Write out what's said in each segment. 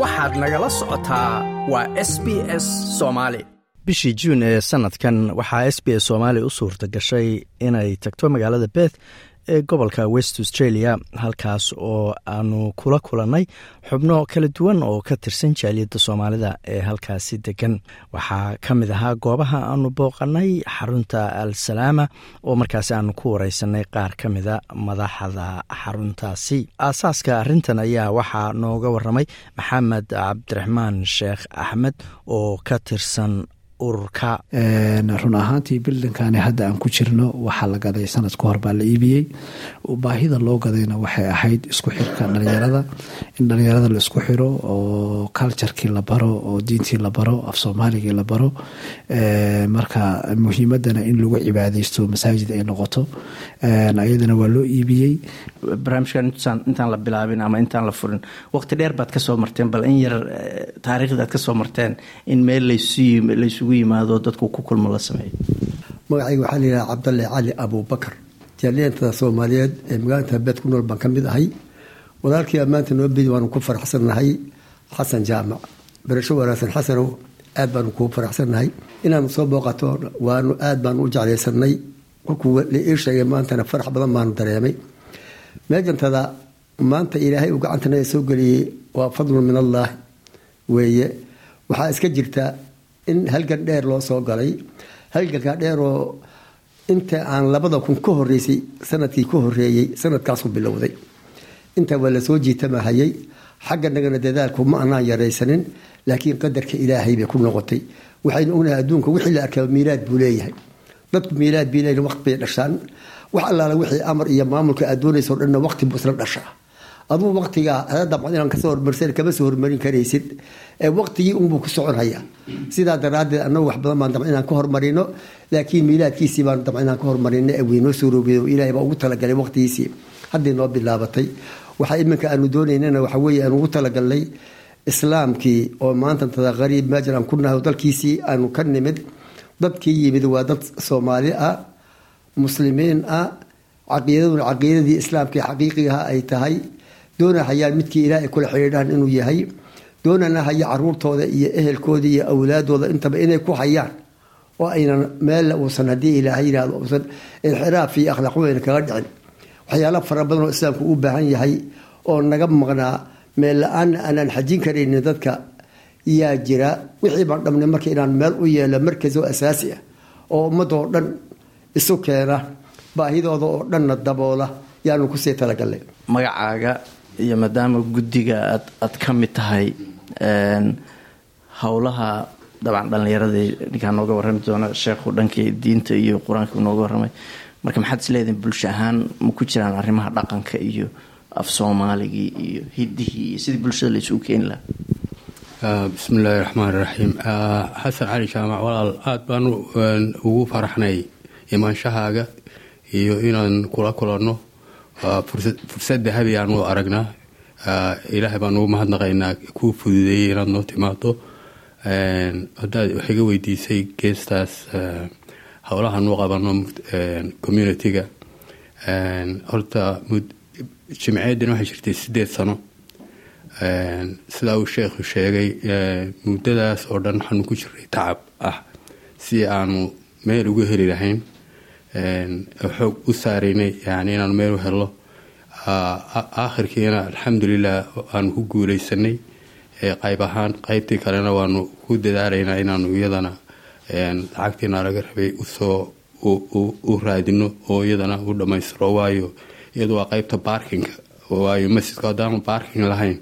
waxaad nagala socotaa waa s b s soomaali bishii juun ee sanadkan waxaa s b s soomaaliya u suurta gashay inay tagto magaalada beth ee gobolka west australia halkaas oo aanu kula kulannay xubno kala duwan oo ka tirsan jaaliyadda soomaalida ee halkaasi degan waxaa ka mid ahaa goobaha aanu booqannay xarunta al salaama oo markaasi aanu ku wareysanay qaar ka mida madaxda xaruntaasi. Aasaaska arrintan ayaa waxaa nooga waramay maxamed cabdiraxmaan sheekh axmed oo ka tirsan ururka run ahaantii bildankani hadda aan ku jirno waxaa la gaday sanad ka hor baa la iibiyey. Baahida loo gadayna waxay ahayd isku xirka dhalinyarada. In dhalinyarada la isku xiro oo culturkii la baro oo diintii la baro af soomaaligii la baro. Marka muhiimadana in lagu cibaadeysto masaajid ay noqoto. Ayadana waa loo iibiyey. Barnaamijkan intaan la bilaabin ama intaan la furin waqti dheer baad ka soo marteen bal in yar taariikhdaad ka soo marteen in meel laysugu yimaado dadku ku kulmo la sameeyo magacayga waxaa la yidhaha cabdalle cali abuubakar. Jaaliyantada soomaaliyeed ee magaalada beed ku nool baan ka mid ahay. Walaalkii ammaanta noo waanu ku faraxsannahay xasan jaamac. Barasho wanaagsan xasanow aad baanu kuu faraxsannahay. Inaanu soo booqato waanu aad baanu u jeclaysanay kolkuu la ii sheegay maantana farax badan baanu dareemay. Meejantada maanta ilaahay uu gacantana soo geliyey waa fadlun min allaah weeye. Waxaa iska jirta in halgan dheer loo soo galay. Halganka dheeroo inta aan labada kun ka horeysay sannadkii ka horeeyey sanadkaasu bilowday. Inta waa la soo jiitamahayay xagga nagana dadaalku ma anaan yaraysanin laakiin qadarka ilaahay bay ku noqotay. Waxaynu ognahay adduunka wixii la arkaa miilaad buu leeyahay. Dadku miilaad leeyihiin waqti bay dhashaan. Wax allaala wixii amar iyo maamulka aad doonayso dhanna waqti buu isla dhashaa aduu waqtiga dabcan inaan ka soo hormarsan kama soo hormarin karaysid. Waqtigii unbuu ku soconhaya sidaa daraadeed anagu wax baan dabcan inaan ka hormarino laakiin miilaadkiisii baan dabcan inaan ka hormarino weynoo suuroobiyo ilaahay baa ugu talagalay waqtigiisii. Haddii noo bilaabatay waxa iminka aanu doonaynana waxa weeye ugu talagalnay islaamkii oo maanta tada qariib aan ku nahay dalkiisii aanu ka nimid. Dadkii yimid waa dad soomaali ah muslimiin ah caqiidaduna caqiidadii islaamkii xaqiiqigaha ay tahay doona hayaan midkii ilaahay kula xidhiidhaan inuu yahay doonana haya caruurtooda iyo ehelkooda iyo awlaadooda intaba inay ku hayaan oo aynan meel uusan haddii ilaahay yihahdo uusan inxiraaf iyo akhlaaq weyna kaga dhicin. Waxyaala fara badan oo islaamku u baahan yahay oo naga maqnaa meel la'aanna aanaan xajin karaynin dadka yaa jira wixii baan dhamnay marka inaan meel u yeelo markas oo asaasi ah oo ummadoo dhan isu keena baahidooda oo dhanna daboola yaanu ku sii talagalnay magacaaga iyo maadaama guddiga aad aad ka mid tahay howlaha dabcan dhallinyaradii ninkaa nooga warrami doona sheekhu dhankii diinta iyo qur'aanka nooga warramay. Marka maxaad isleedihin bulsho ahaan ma ku jiraan arrimaha dhaqanka iyo af soomaaligii iyo hidihii iyo sidii bulshada la keeni lahaa? Bismi illaahi raxmaan iraxiim xasan cali jaamac walaal aada baanu ugu faraxnay imaanshahaaga iyo inaan kula kulanno fursad dahabi aanu aragnaa ilaahay baan ugu mahadnaqaynaa kuu fududeeyey inaad noo timaado haddaad wax iga weydiisay geestaas howlahan u qabano communitiga horta jimceedina waxay jirtay sideed sano. Sidaa uu sheekhu sheegay muddadaas oo dhan waxaanu ku jiray tacab ah si aanu meel uga heli lahayn xoog u saaraynay yani inaanu meel u helo aakhirkiina alxamdulilah aanu ku guuleysanay qayb ahaan qaybtii kalena waanu ku dadaalaynaa inaanu iyadana lacagtiina laga rabay u soo u raadino oo iyadana u dhammaystiro. Waayo iyadu waa qaybta baarkinga waayo masjidka haddaanu baarking lahayn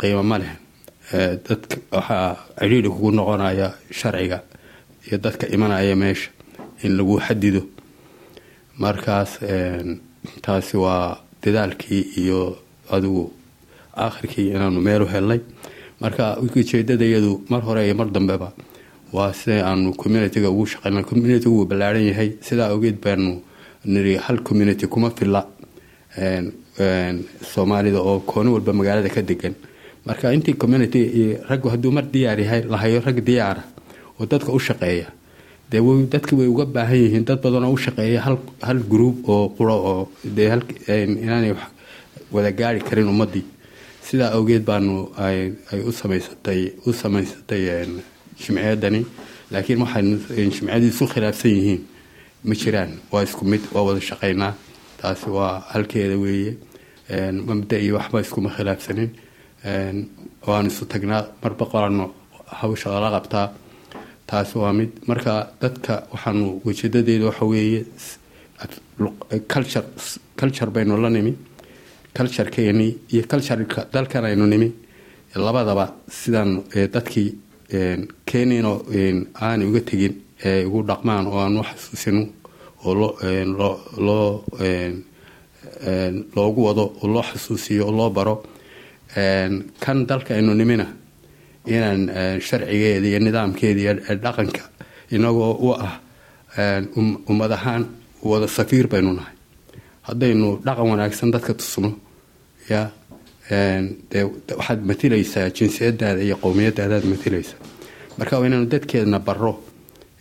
qiimo ma leh. Dadka waxaa cidhiidhi kugu noqonaya sharciga iyo dadka imanaya meesha in lagu xadido markaas taasi waa dadaalkii iyo adigu aakhirkii inaanu meel u helnay. Marka ujeedada mar hore iyo mar dambeba waa sida aanu communitiga ugu shaqeyna communitigu wuu ballaaran yahay. Sidaa ogeed baanu niri hal community kuma filla? Soomaalida oo kooni walba magaalada ka degan marka intii community raggu hadduu mar diyaar yahay lahayo rag diyaara oo dadka u shaqeeya dee dadki way uga baahan yihiin. Dad badan oo u shaqeeya hal group oo quro oo dee inaanay wada gaari karin ummadii. Sidaa awgeed baanu ay u samaysatay jimciyadani laakiin waxaynu jimciyadu isu khilaafsan yihiin. Ma jiraan. Waa isku mid waa wada shaqaynaa taasi waa halkeeda weeye. Mabda iyo waxba iskuma khilaafsanin. Waanu isu tagnaa. Marba qorano hawsha lala qabtaa taasi waa mid. Marka dadka waxaanu ujeedadeeda waxa weeye culture culture baynu la nimi. Culturekeeni iyo cultureka dalkan aynu nimi. Labadaba sidaan dadkii keenino aanay uga tegin ee ugu dhaqmaan oo aan u xasuusino oo loo loogu wado oo loo xasuusiyo oo loo baro kan dalka aynu nimina inaan sharcigeeda iyo nidaamkeeda iyo dhaqanka inagoo u ah ummad ahaan wada safiir baynu nahay. Haddaynu dhaqan wanaagsan dadka tusno ya waxaad matilaysaa jinsiyadaada iyo qowmiyadaadaad matilaysaa marka waa inaanu dadkeedna baro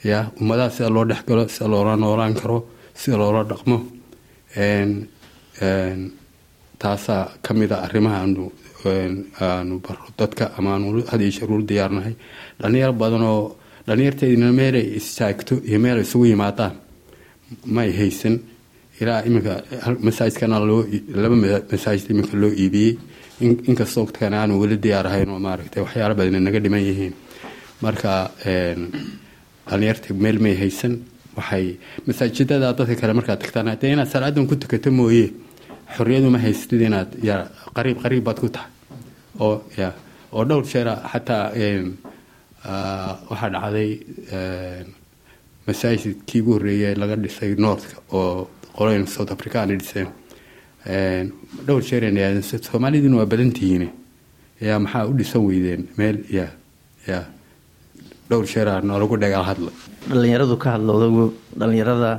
ya ummadaha sida loo dhexgalo sida loola noolaan karo sida loola dhaqmo taasaa ka mid a arrimaha aanu baro dadka ama aanu had iyo jeer ulu diyaarnahay. Dhalinyar badan oo dhalinyarteedina meelay istaagto iyo meelay isugu yimaadaan may haysan ilaa iminka masaajidkana laba masaajid iminka loo iibiyey. Inkastoo kan aanu weli diyaar maaragtay waxyaala badan naga dhiman yihiin. Marka dhalinyarta meel may haysan waxay masaajidada dadka kale markaad tagtaan. Dee inaad salaadan ku tukato mooye xorriyadu ma haystid inaad ya qariib qariib baad ku tahay. Oo ya oo dhowr jeera xataa waxaa dhacday masaajidkii ugu horreeyay laga dhisay northka oo qoloyn south african dhiseen. Dhowr jeer soomaaliduna waa badantihiin ya maxaa u dhisan weydeen? Meel ya ya dhowr jeera noolagu dhagaal hadla. Dhalinyaradu ka hadloodagu dhalinyarada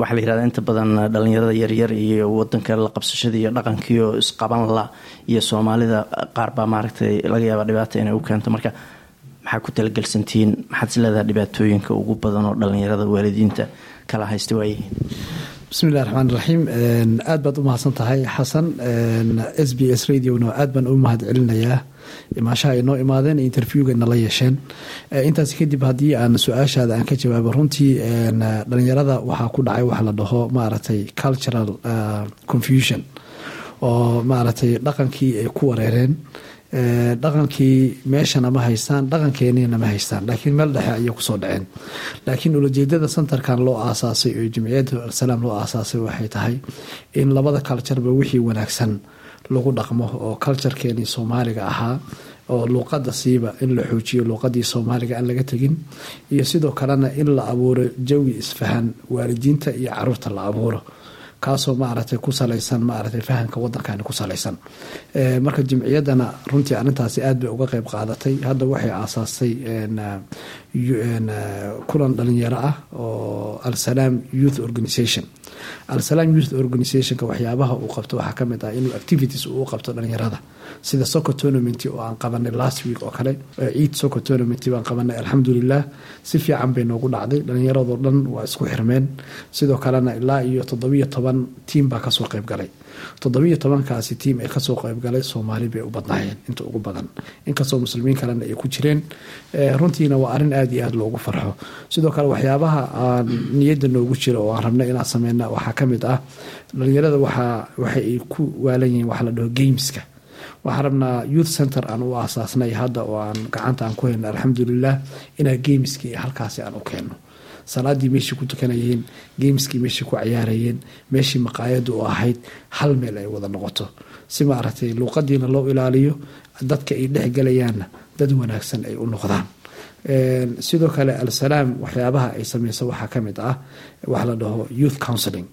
waxaa la yihahda inta badan dhalinyarada yaryar iyo wadanka la qabsashada iyo dhaqankiio isqaban la iyo soomaalida qaar baa maaragtay laga yaaba dhibaata inay u keento. Marka maxaa ku talagelsantihiin maxaad isleedaha dhibaatooyinka ugu badan oo dhalinyarada waalidiinta kala haysta waayihiin bismillahi raxmaan raxiim aad baad u mahadsan tahay xasan s b s radiona aad baan u mahad celinayaa imaashaha ay noo imaadeen interviewga nala yeesheen. Intaas kadib haddii aan su'aashaada aan ka jawaabo runtii dhalinyarada waxaa ku dhacay wax la dhaho maaragtay cultural confusion. Oo maaragtay dhaqankii ay ku wareereen. Dhaqankii meeshana ma haystaan dhaqankeeniina ma haystaan. Laakiin meel dhexe ayay ku soo dhaceen. Laakiin ulajeedada centerkan loo aasaasay oo jimciyadda alsalaam loo aasaasay waxay tahay in labada cultureba wixii wanaagsan lagu dhaqmo oo culturekeenii soomaaliga ahaa oo luuqada siiba in la xoojiyo luuqadii soomaaliga aan laga tegin. Iyo sidoo kalena in la abuuro jawi isfahan waalidiinta iyo carruurta la abuuro kaasoo maaragtay ku salaysan maaragtay fahamka wadankani ku salaysan. Marka jimciyadana runtii arrintaasi aad bay uga qeyb qaadatay. Hadda waxay aasaastay kulan dhalinyaro ah oo alsalaam youth organisation alsalaam youth organisationka waxyaabaha uu qabto waxaa ka mid ah inuu activities uu qabto dhalinyarada. Sida soccer tournament oo aan qabanay last week oo kale ciid soccer tournament baan qabanay alxamdulilah si fiican bay noogu dhacday dhalinyaradoo dhan waa isku xirmeen. Sidoo kalena ilaa iyo toddobiyo toban tiim baa ka soo qeyb galay toddobiyo tobankaasi tiim ay ka soo qeybgalay soomaali bay u badnaayeen inta ugu badan. Inkastoo muslimiin kalena ay ku jireen runtiina waa arrin aada iyo aada loogu farxo. Sidoo kale waxyaabaha aan niyadda noogu jira oo aan rabna inaan sameyna waxaa ka mid ah dhalinyarada waxaa waxa ku waalan yihiin waxa la dhaho gameska. Waxaan rabnaa youth center aan u aasaasnay hadda oo aan gacanta aan ku helna alxamdulilah inaa gameskii halkaasi aan u keenno salaadii meeshii ku tukanayeen gameskii meeshii ku cayaarayeen meeshii maqaayadu u ahayd hal meel ay wada noqoto. Si maaragtay luuqadiina loo ilaaliyo dadka ay dhexgalayaanna dad wanaagsan ay u noqdaan. Sidoo kale alsalaam waxyaabaha ay sameyso waxaa ka mid ah waxa la dhaho youth counseling.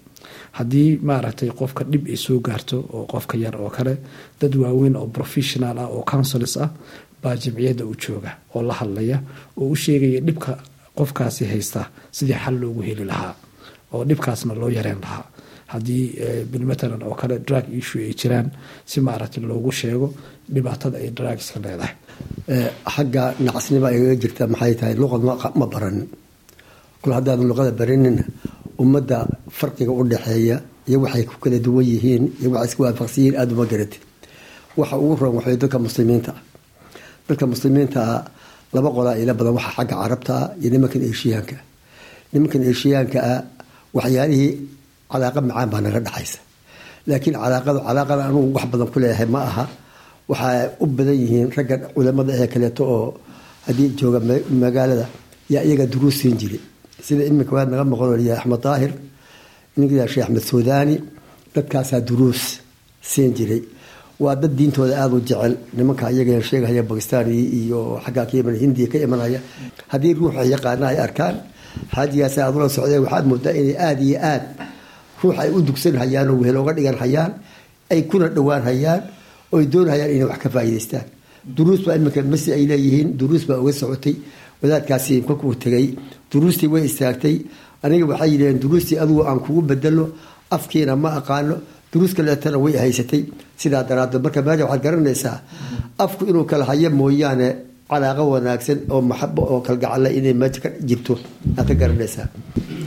Haddii maaragtay qofka dhib ay soo gaarto oo qofka yar oo kale dad waaweyn oo professional ah oo counsels ah baa jimciyadda u jooga oo la hadlaya oo u sheegaya dhibka qofkaasi haysta sidii xal loogu heli lahaa oo dhibkaasna loo yareen lahaa. Haddii bilmatalan oo kale drug issue ay jiraan si maaragtay loogu sheego dhibaatada ay drugska leedahay. Xagga nacasnima igaga jirta maxay tahay? Luqad ma baranin kul haddaadan luqada baranina ummadda farqiga u dhexeeya iyo waxay ku kala duwan yihiin iyo waxay isku waafaqsan yihiin aada uma garatid. Waxa ugu roon waxay dadka muslimiinta. Dadka muslimiinta ah laba qolaa ila badan waxa xagga carabta ah iyo nimankan eeshiyaanka nimankan eeshiyaanka ah waxyaalihii calaaqa macaan baa naga dhexaysa laakiin calaaqadu calaaqada anugu wax badan ku leeyahay ma aha. Waxaa u badan yihiin ragga culamada ee kaleeto oo haddii jooga magaalada yaa iyaga duruus siin jiray. Sida iminka waad naga maqan liya axmed daahir ninka sheekh axmed suudaani dadkaasaa duruus siin jiray waa dad diintooda aada u jecel. Nimanka iyaga sheegahaya bakistan iyo xaggaa ka iman hindiya ka imanaya. Haddii ruuxa yaqaana ay arkaan xaajigaas aad ula socdeen waxaad moodaa inay aada iyo aad ruux ay u dugsan hayaan oo wehel oga dhigan hayaan ay kuna dhowaan hayaan oy doonhayaan inay wax ka faa'iidaystaan. Duruus baa iminka masi ay leeyihiin duruus baa uga socotay wadaadkaasi kolkuu tegay duruustii way istaagtay. Aniga waxay yidhaheen duruustii adugu aan kugu bedelo afkiina ma aqaano duruus kaleetana way haysatay. Sidaa daraadeed marka meesha waxaad garanaysaa afku inuu kala hayo mooyaane calaaqo wanaagsan oo maxabo oo kalgacala inay meesha ka jirto. Aad ka garanaysaa.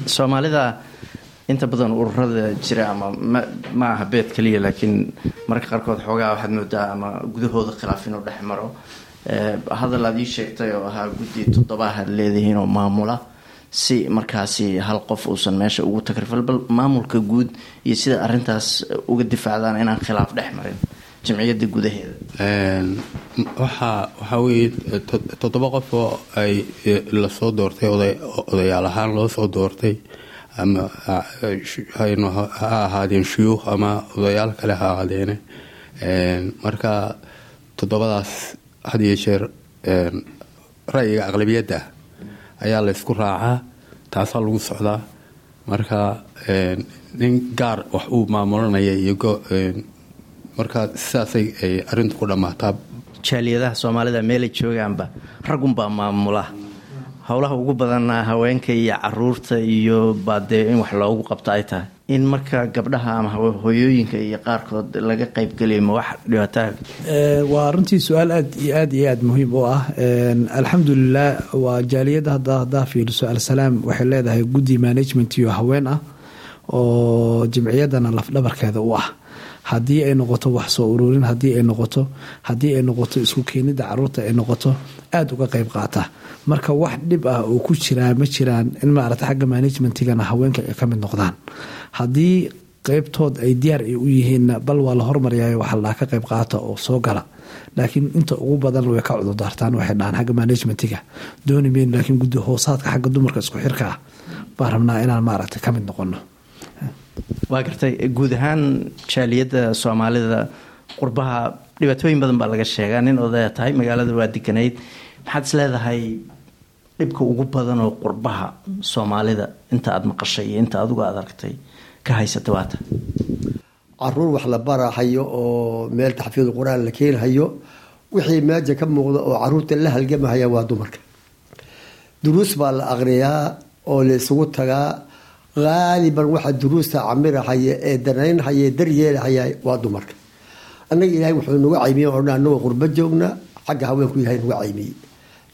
Soomaalida inta badan ururada jira ama ma aha beed kaliya laakiin mararka qaarkood xoogaa waxaad moodaa ama gudahooda khilaaf inuu dhex maro. Hadal aad ii sheegtay oo ahaa guddi toddobaah aad leedihiin oo maamula si markaasi hal qof uusan meesha ugu takrifal bal maamulka guud iyo sida arintaas uga difaacdaan inaan khilaaf dhex marin jamciyadda gudaheeda. Waxaa weye toddoba qof oo ay la soo doortay odayaal ahaan loo soo doortay ama ha ahaadeen shuyuukh ama odayaal kale ha ahaadeene marka toddobadaas had iyo jeer ra'yiga aqlabiyadda ayaa la ysku raacaa taasaa lagu socdaa. Marka nin gaar wax uu maamulanaya iyo marka sidaasay ay arintu ku dhammaataa jaaliyadaha soomaalida meelay joogaanba raggunbaa maamula. Howlaha ugu badanna haweenka iyo carruurta iyo baadee in wax loogu qabto ay tahay in marka gabdhaha ama hoyooyinka iyo qaarkood laga qaybgeliyo ma wax dhibaataa waa runtii su'aal aad iyo aad iyo aad muhiim u ah. Alxamdulilah waa jaaliyadda hadda haddaa fiiriso alsalaam waxay leedahay guddi management iyo haween ah oo jimciyadana lafdhabarkeeda u ah. Haddii ay noqoto wax soo ururin haddii ay noqoto haddii ay noqoto isku keenida carruurta ay noqoto aada uga qeyb qaata. Marka wax dhib ah oo ku jiraa ma jiraan in maarata xagga managementigana haweenka ay ka mid noqdaan. Haddii qeybtood ay diyaar ay u yihiinna bal waa la hormaryayo waxaa ladhaha ka qeyb qaata oo soo gala. Laakiin inta ugu badan way ka cudurdaartaan waxay dhahaan xagga managementiga. Dooni mayno laakiin guddi hoosaadka xagga dumarka isku xirka ah. Baan rabnaa inaan maaragta ka mid noqono waa gartay guud ahaan jaaliyadda soomaalida qurbaha dhibaatooyin badan baa laga sheegaa. Nin odaya tahay magaalada waa deganayd maxaad is leedahay dhibka ugu badan oo qurbaha soomaalida? Inta aada maqashay iyo inta adigu aad aragtay ka haysata waata. Caruur wax la barahayo oo meel taxfiid qur'aan la keenhayo wixii meeja ka muuqda oo carruurta la halgamahaya waa dumarka. Duruus baa la aqriyaa oo la isugu tagaa. Haaliban waxa duruusta camirahaya ee danaynhaya ee daryeelahaya waa dumarka annaga ilaahay wuxuu nagu caymiye o dhan anagoo qurbo joogna xagga haweenku ilahay nagu caymiyey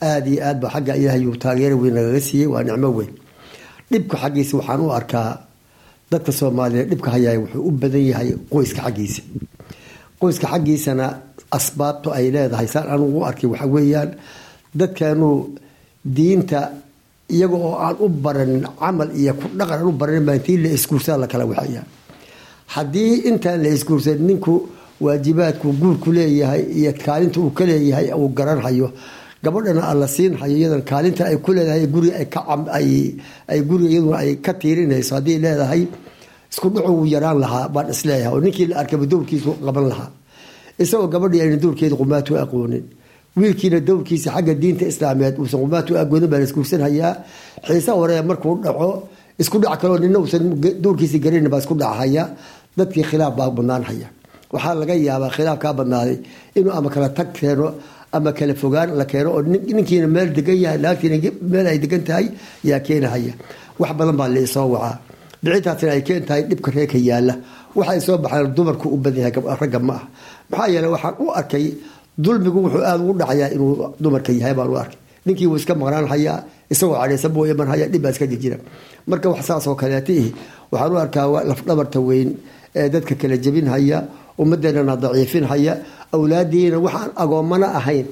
aada iyo aad ba xagga ilaahay uu taageero weyn nagaga siiyey waa nicmo weyn dhibka xaggiisa waxaan u arkaa dadka soomaaliyeed dhibka hayaay wuxuu u badan yahay qoyska xaggiisa qoyska xaggiisana asbaabto ay leedahay saan anugu arkay waxa weeyaan dadkeenu diinta iyaga oo aan u baranin camal iyo ku dhaqan aan u baranin baa intii la isguursaa la kala waxaya haddii intaan la isguursan ninku waajibaadku guurku leeyahay iyo kaalinta uu ka leeyahay uu garanhayo gabadhana alla siinhayo iyadan kaalinta ay ku leedahay guri ay guriga iyaduna ay ka tiirinayso haddii leedahay isku dhucu wuu yaraan lahaa baan is leeyahay oo ninkii la arkaba dowrkiisu qaban lahaa. Isagoo gabadhii ayna dowrkeeda qumaatu aqoonin. Wiilkiina dowrkiisa xagga diinta islaameed uusan qumaatu aqoonin baa la isguursanhayaa xiisa hore markuu dhaco isku dhac kaloo nina uusan dowrkiisa garanin baa isku dhachaya dadkii khilaaf baa badnaanhaya waxaa laga yaabaa khilaaf kaa badnaaday inuu ama kala tag keeno ama kala fogaan la keeno oo ninkiina meel degan yahay naagtiina meel ay degan tahay yaa keenahaya wax badan baa laisoo wacaa. Dhicintaasina ay keen tahay dhibka reerka yaalla waxay soo baxaan dumarku u badan yahay ragga ma ah maxaa yeele waxaan u arkay dulmigu wuxuu aada ugu dhacayaa inuu dumarka yahay baan u arkay. Ninkii wuu iska maqnaan isagoo cadhaysan buu iman haya dhib baa iska jirjira marka wax saas oo waxaan u arkaa lafdhabarta weyn ee dadka kala jebinhaya ummadeenana daciifinhaya awlaadiina waxaan agoommana ahayn.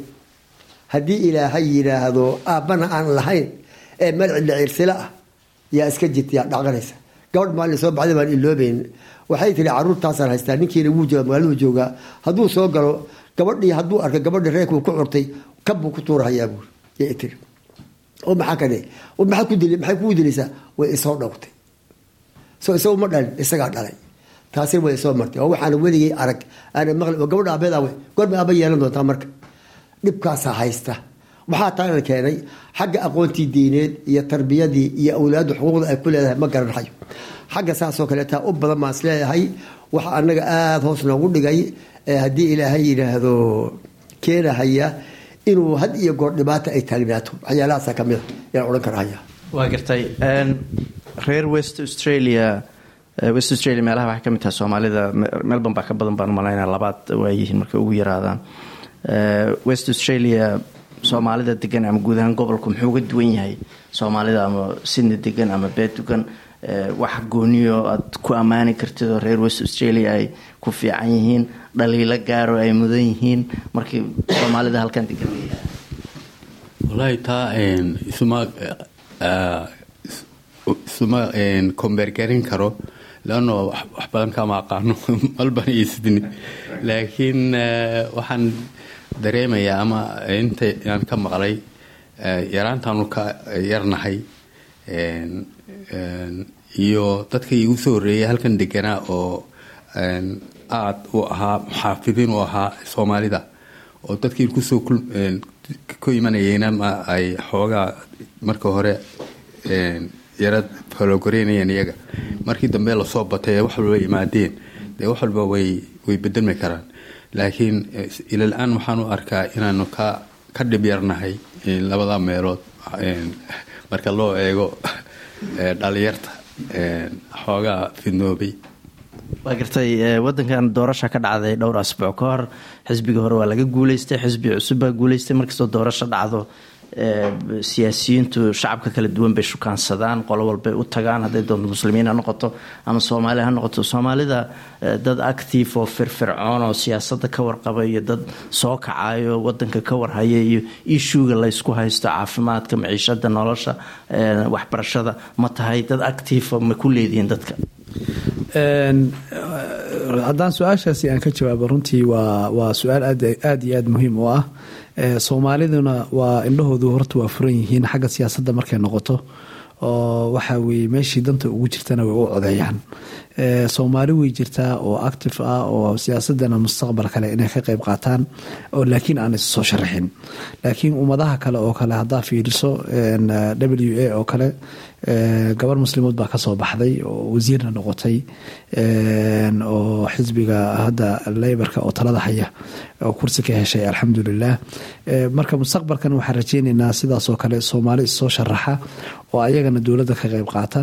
Haddii ilaahay yidhaahdo aabbana aan lahayn ee malcidla cirsila ah yaa iska jirta yaa dhaqanaysa. Gabadh maalin soo baxday baan iloobayn waxay tiri caruurtaasaan haystaa ninkiina wuu jooga magaaladu joogaa hadduu soo galo gabadhii hadduu arkay gabadhi reerkuu ku curtay kabbuu ku tuurahayaa buuri yay oo maxaa ka dili maxay kugu dilaysaa way isoo dhowtay. Soo isagu dhalin isagaa dhalay taasina way isoo martay. Oo waxaana weligay arag aana maqli oo gabadha aabeed awe goorma aaba yeelan doontaa marka. Dhibkaasaa haysta. Waxaa taana keenay xagga aqoontii diineed iyo tarbiyadii iyo awlaaddu xuquuqda ay ku leedahay ma garanayo xagga saasoo kaleetaa u badan baan is leeyahay waxa aada hoos noogu dhigay haddii ilaahay yidhaahdo keenahaya inuu had iyo goor dhibaata ay taagnaato. Waxyaalahaasa ka mid a yaan odhan karahaya waa gartay reer west australia west australia meelaha waxay ka mid tahay soomaalida melbourne baa ka badan baan umalaynaa labaad waayihiin markay ugu yaraadaan. West australia soomaalida degan ama guud ahaan gobolku muxuu uga duwan yahay? Soomaalida ama sydney degan ama beed degan wax gooniyo aad ku ammaani kartid oo reer west australia ay ku fiican yihiin dhaliilo gaaro ay mudan yihiin markii soomaalida halkan degan wallaahi taa isuma isuma kombeergarin karo leanno wax badan kama aqaano. Malban iyo sydney laakiin waxaan dareemayaa ama inta aan ka maqlay yaraantaanu ka yarnahay. Iyo dadka igu soo horreeyay halkan deganaa oo aad u ahaa muxaafidiin u ahaa soomaalida oo dadkii ku soo ku imanayeyna ma ay xoogaa marka hore yara falogoreynayeen iyaga. Markii dambe la soo batay ee wax walba yimaadeen. Dee wax walba way bedelmi karaan. Laakiin ilal-aan waxaan u arkaa inaanu ka dhib yarnahay labada meelood marka loo eego dhalinyarta xoogaa fidnoobay. Waa gartay wadankan doorasha ka dhacday dhowr asbuuc ka hor xisbigii hore waa laga guuleystay xisbi cusub baa guuleystay markastoo doorasho dhacdo siyaasiyiintu shacabka kala duwan bay shukaansadaan qolo walbay u tagaan. Hadday doonto muslimiin ha noqoto ama soomaali ha noqoto. Soomaalida dad active oo firfircoon oo siyaasada ka warqaba iyo dad soo kacayo wadanka ka warhaya iyo ishuuga laysku haysto caafimaadka maciishada nolosha waxbarashada ma tahay dad active ma ku leedihiin dadka? Haddaan su'aashaasi aan ka jawaabo runtii waa waa su'aal aad iyo aada muhiim u ah soomaaliduna waa indhahoodu horta waa furan yihiin xagga siyaasadda markay noqoto oo waxa weye meeshii danta ugu jirtana way u codeeyaan. Soomaali way jirtaa oo active ah oo siyaasadana mustaqbal kale inay ka qeyb qaataan oo laakiin aan soo sharaxin laakiin ummadaha kale oo kale haddaa fiiriso w a oo kale gabar muslimood baa ka soo baxday oo wasiirna noqotay oo xisbiga hadda leybarka oo talada haya oo kursi ka heshay alxamdulilah marka mustaqbalkan waxaan rajeyneynaa sidaasoo kale soomaali issoo sharaxa oo ayagana dowladda ka qeyb qaata.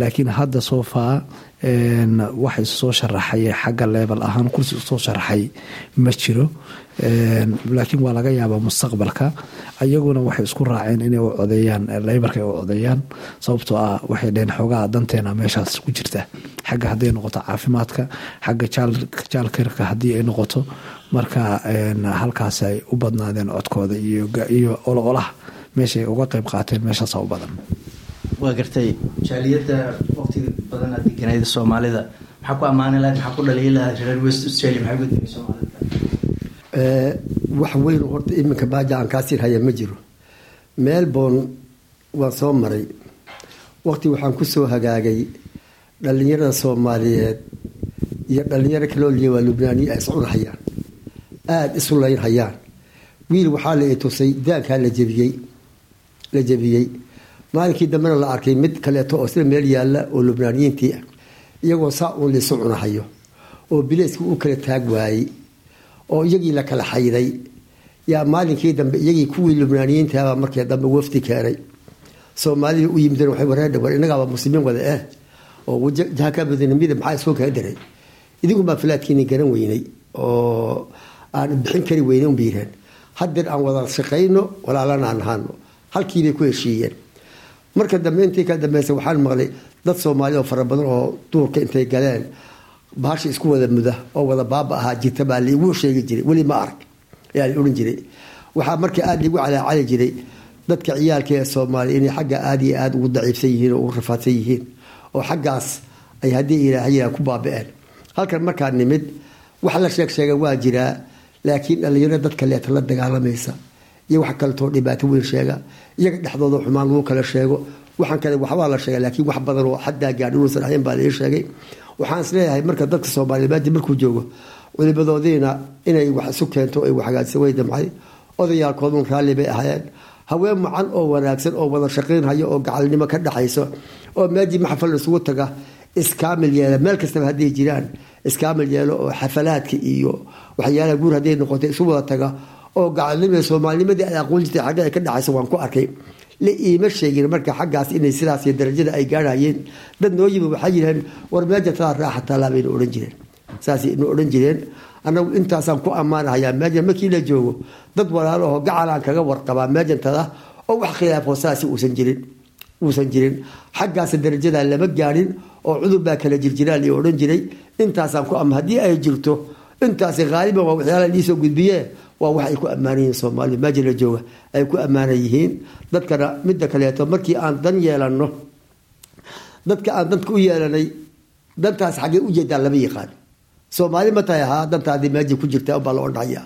Laakiin hadda soo faa wax isusoo sharaxay xagga leebel ahaan kursi u soo sharaxay ma jiro. Laakiin waa laga yaabaa mustaqbalka. Ayaguna waxay isku raaceen inay u codeeyaan leybarka u codeeyaan sababtoo ah waxay dheheen xoogaha danteena meeshaas ku jirta. Xagga hadday noqoto caafimaadka xagga jaalkirka haddii ay noqoto marka halkaas ay u badnaadeen codkooda iyo ololaha meeshay uga qeyb qaateen meeshaasa u badan waa gartay jaaliyadda waqtiga badan aad deganayda soomaalida. Maxaa ku ammaani lahayd? Maxaa ku dhaliyi lahayd? Reer west australia maxaa gudbiyay soomaalida? Wax weyn horta iminka baaja aan kaasir haya ma jiro. Melbourne waan soo maray. Waqti waxaan ku soo hagaagay dhalinyarada soomaaliyeed iyo dhalinyaro kaloo liya waa lubnaaniya ay iscunhayaan aada isu layn hayaan wiil waxaa la itusay daankaa la jebiyey la jebiyey maalinkii dambena la arkay mid kaleeto oo sida meel yaalla oo lubnaaniyiintii ah iyagoo saa uun laisu cunahayo oo bileyskii u kala taag waayey oo iyagii la kala xayday. Yaa maalinkii dambe iyagii kuwii lubnaaniyiintaabaa markii dambe wafdi keenay. Soomaalidii u yimideen waxay wareerdha war innagaaba muslimiin wada eh oo jahakabadanimida maxaa isoo kaa daray idinkunbaa filaadkiini garan weynay oo aan bixin kari weynay unba yireen hadeer aan wada shaqayno walaalana aan ahaano halkiibay ku heshiiyeen marka dambe intii ka dambeysa waxaan maqlay dad soomaali oo fara badan oo duurka intay galeen. Bahasha isku wada muda oo wada baaba ahaa jirta baa liigu sheegi jiray. Weli ma arag ayaa la odhan jiray. Waxaa marka aada liigu calaacali jiray dadka ciyaalka soomaaliya inay xagga aada iyo aada ugu daciifsan yihiin oo ugu rafaadsan yihiin oo xaggaas ay haddii ilaahayaa ku baaba-een. Halkan markaa nimid wax la sheeg sheega waa jiraa laakiin dhalinyaro dadka leeta la dagaalamaysa iyo wax kaletoo dhibaato weyn sheega. Iyaga dhexdooda xumaan lagu kala sheego. Waxaan kale waxbaa la sheega laakiin wax badan oo xaddaa gaadh inuusan ahayn baa laii sheegay. Waxaan is leeyahay marka dadka soomaaliya maadi markuu joogo culimadoodiina inay wax isu keento ay waxhagaajisa way damcay. Odayaalkoodun raalli bay ahaayeen. Haween macan oo wanaagsan oo wada shaqaynhayo oo gacalnimo ka dhaxayso oo meejii maxafal isugu taga iskaamil yeela. Meel kastaba hadday jiraan iskaamil yeelo oo xafalaadka iyo waxyaalaha guur hadday noqotay isu wada taga oo gacalnimada soomaalinimadii ay aqoon jirtay xagga ay ka dhaxayso waan ku arkay. La iima sheegin marka xaggaas inay sidaas darajada ay gaarhayeen dad noo yimi waxaa yiraheen war meeja tadaa raaxa taalaa bayna odhan jireen. Saasay ina odhan jireen. Annagu intaasaan ku ammaanahayaa meejan markii la joogo dad walaalaho gacalaan kaga warqabaa meejantada oo wax khilaafoo saasi uusan jirin uusan jirin. Xaggaas darajada lama gaadhin oo cudur baa kala jirjiraan iyo odhan jiray. Intaasaan ku ama haddii ay jirto intaasi haaliban waa waxyaala liisoo gudbiye waa wax ay ku ammaanan yihiin soomaalida meeja la jooga ay ku ammaanan yihiin dadkana midda kaleeto markii aan dan yeelanno dadka aan danka u yeelanay dantaas xaggee ujeedaan lama yaqaan. Soomaali ma ahaa dantaadii meeja ku jirta baa la odhaya.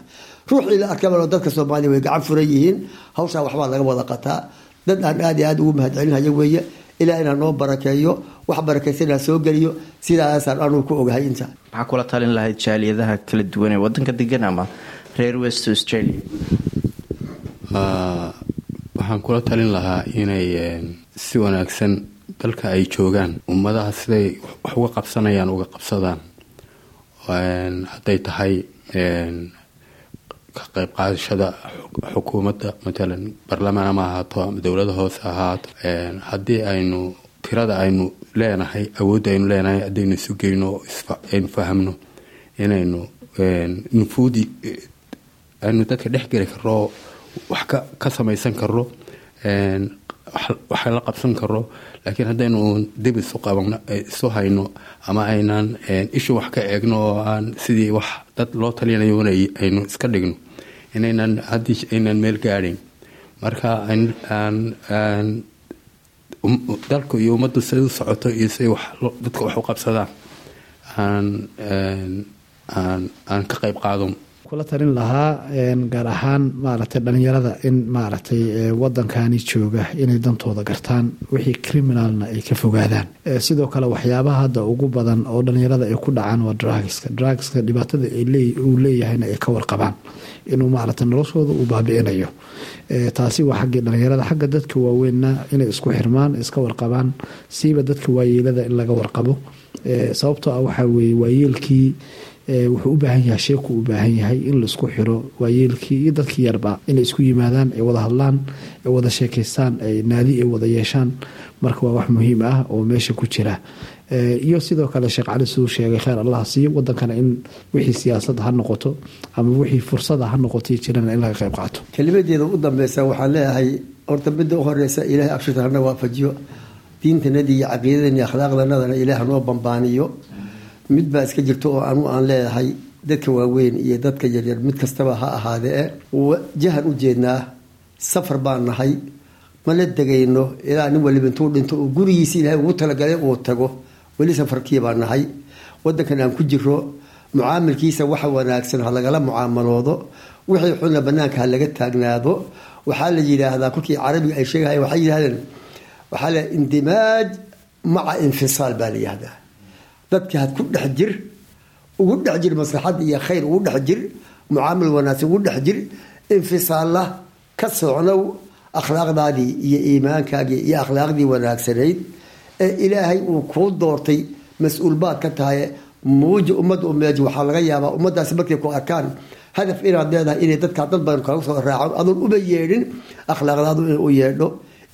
Ruuxii la arkaba dadka soomaaliya way gacan furan yihiin. Hawshaa waxbaa laga wada qataa. Dad aan aada iyo aada ugu mahadcelinhayo weeye. Ilaa noo barakeeyo wax barakaysanaa soo geliyo sidaasaan anuu ku ogahay inta. Maxaa kula talin lahayd jaaliyadaha kala duwan ee wadanka degan ama reer west australia? Waxaan kula talin lahaa inay si wanaagsan dalka ay joogaan ummadaha siday wax uga qabsanayaan uga qabsadaan. Hadday tahay ka qayb qaadashada xukuumadda matalan barlamaan ama ahaato ama dowladda hoose ahaato haddii aynu tirada aynu leenahay awoodda aynu leenahay haddaynu isu geyno aynu fahamno inaynu nufuudi aynu dadka dhex geli karo wax ka samaysan karo wax la qabsan karo laakiin haddaynu isu qaban isu hayno ama aynaan ishu wax ka eegno oo aan sidii wax dad loo talinayo aynu iska dhigno. Inaynan haddii aynaan meel gaadhayn marka dalku iyo ummaddu siday u socoto iyo siday wax dadka wax u qabsadaan. Aan aan aan ka qayb qaadon. Kula talin lahaa gaar ahaan maaragtay dhalinyarada in maaragtay wadankani jooga inay dantooda gartaan wixii criminalna ay ka fogaadaan. Sidoo kale waxyaabaha hadda ugu badan oo dhalinyarada ay ku dhacaan waa drugska. Drugska dhibaatada uu leeyahayna ay ka warqabaan inuu maaragtay noloshooda uu baabi'inayo. Taasi waa xaggii dhalinyarada xagga dadka waaweynna inay isku xirmaan iska warqabaan. Siiba dadka waayeelada in laga warqabo. Sababtoo ah waxaa weeye waayeelkii wuxuu u baahan yahay sheeku u baahan yahay in la isku xiro. Waayeelkii iyo dadkii yarba inay isku yimaadaan ay wada hadlaan ay wada sheekaystaan ay naadi ay wada yeeshaan. Marka waa wax muhiim ah oo meesha ku jira iyo sidoo kale sheekh cali suu sheegay kheyr allah siiyo wadankana in wixii siyaasad ha noqoto ama wixii fursada ha noqoto jirana in laga qayb qaato. Kelimadeeda u dambeysa waxaan leeyahay horta midda u horeysa ilaahay abshirta waafajiyo. Diintanadii iyo caqiidadani akhlaaqdanadana ilaah hanoo bambaaniyo. Mid baa iska jirta oo anu aan leeyahay dadka waaweyn iyo dadka yaryar mid kastaba ha ahaadee jahan u jeednaa safar baan nahay mana degayno ilaa nin waliba intuu dhinto uu gurigiisa ilaahay ugu talagalay uu tago weli safarkii baan nahay. Wadankan aan ku jiro mucaamilkiisa waxa wanaagsan ha lagala mucaamaloodo. Wixii xunna banaanka ha laga taagnaado. Waxaa la yidhaahdaa kolkii carabiga ay sheegahay waxay yidhahdeen waxaa la indimaaj maca infisaal baa la yihahdaa dadka had ku dhex jir ugu dhex jir maslaxadda iyo khayr ugu dhex jir mucaamil wanaagsan ugu dhex jir infisaalla ka socnow akhlaaqdaadii iyo iimaankaagii iyo akhlaaqdii wanaagsanayd ee ilaahay uu kuu doortay mas'uul baad ka tahay muuji ummadda umeeji waxaa laga yaabaa ummaddaasi markay ku arkaan hadaf inaad leedahay inay dadkaa dad badan kaga soo raacan adoon uba yeedhin akhlaaqdaadu inuu u yeedho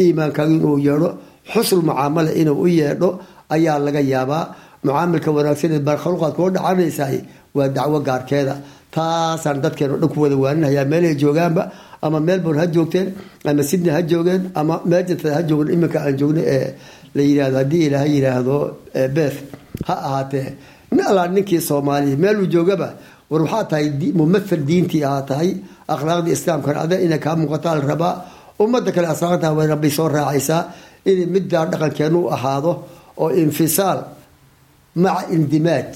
iimaankaagu inuu yeedho xusul mucaamala inuu u yeedho ayaa laga yaabaa. Mucaamilka wanaagsaneed baa khaluqaad kula dhacanaysaa waa dacwo gaarkeeda. Taasaan dadkeen o dhan ku wada waaninayaa meelay joogaanba ama melbourne ha joogteen ama sydney ha joogeen ama meejanta ha joogeen iminka aan joogno ee la yihahdo haddii ilaaha yidhaahdo beth ha ahaatee nin allaa ninkii soomaaliya meeluu joogaba? War waxaa tahay mumathal diintii ahaa tahay akhlaaqdii islaamkana ada inay kaa muuqataa la rabaa. Ummadda kale asaaqantaa way rabay soo raacaysaa inay middaa dhaqankeenu u ahaado oo infisaal maca indimaaj.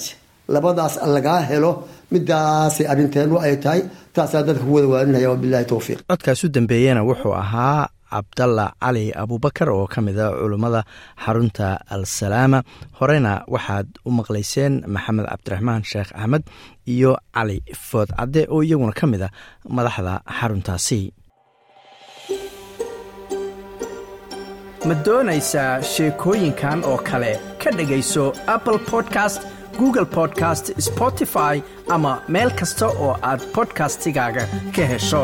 Labadaas lagaa helo midaasay arrinteenu ay tahay taasaa dadka ku wada waaninaya wabilahi towfiiq codkaas u dambeeyena wuxuu ahaa cabdalla cali abuubakar oo ka mid a culummada xarunta al salaama horena waxaad u maqlayseen maxamed cabdiraxmaan sheekh axmed iyo cali food cadde oo iyaguna ka mid a madaxda xaruntaasi. Ma doonaysaa sheekooyinkan oo kale? Ka dhegayso apple podcast google podcast spotify ama meel kasta oo aad bodkastigaaga ka hesho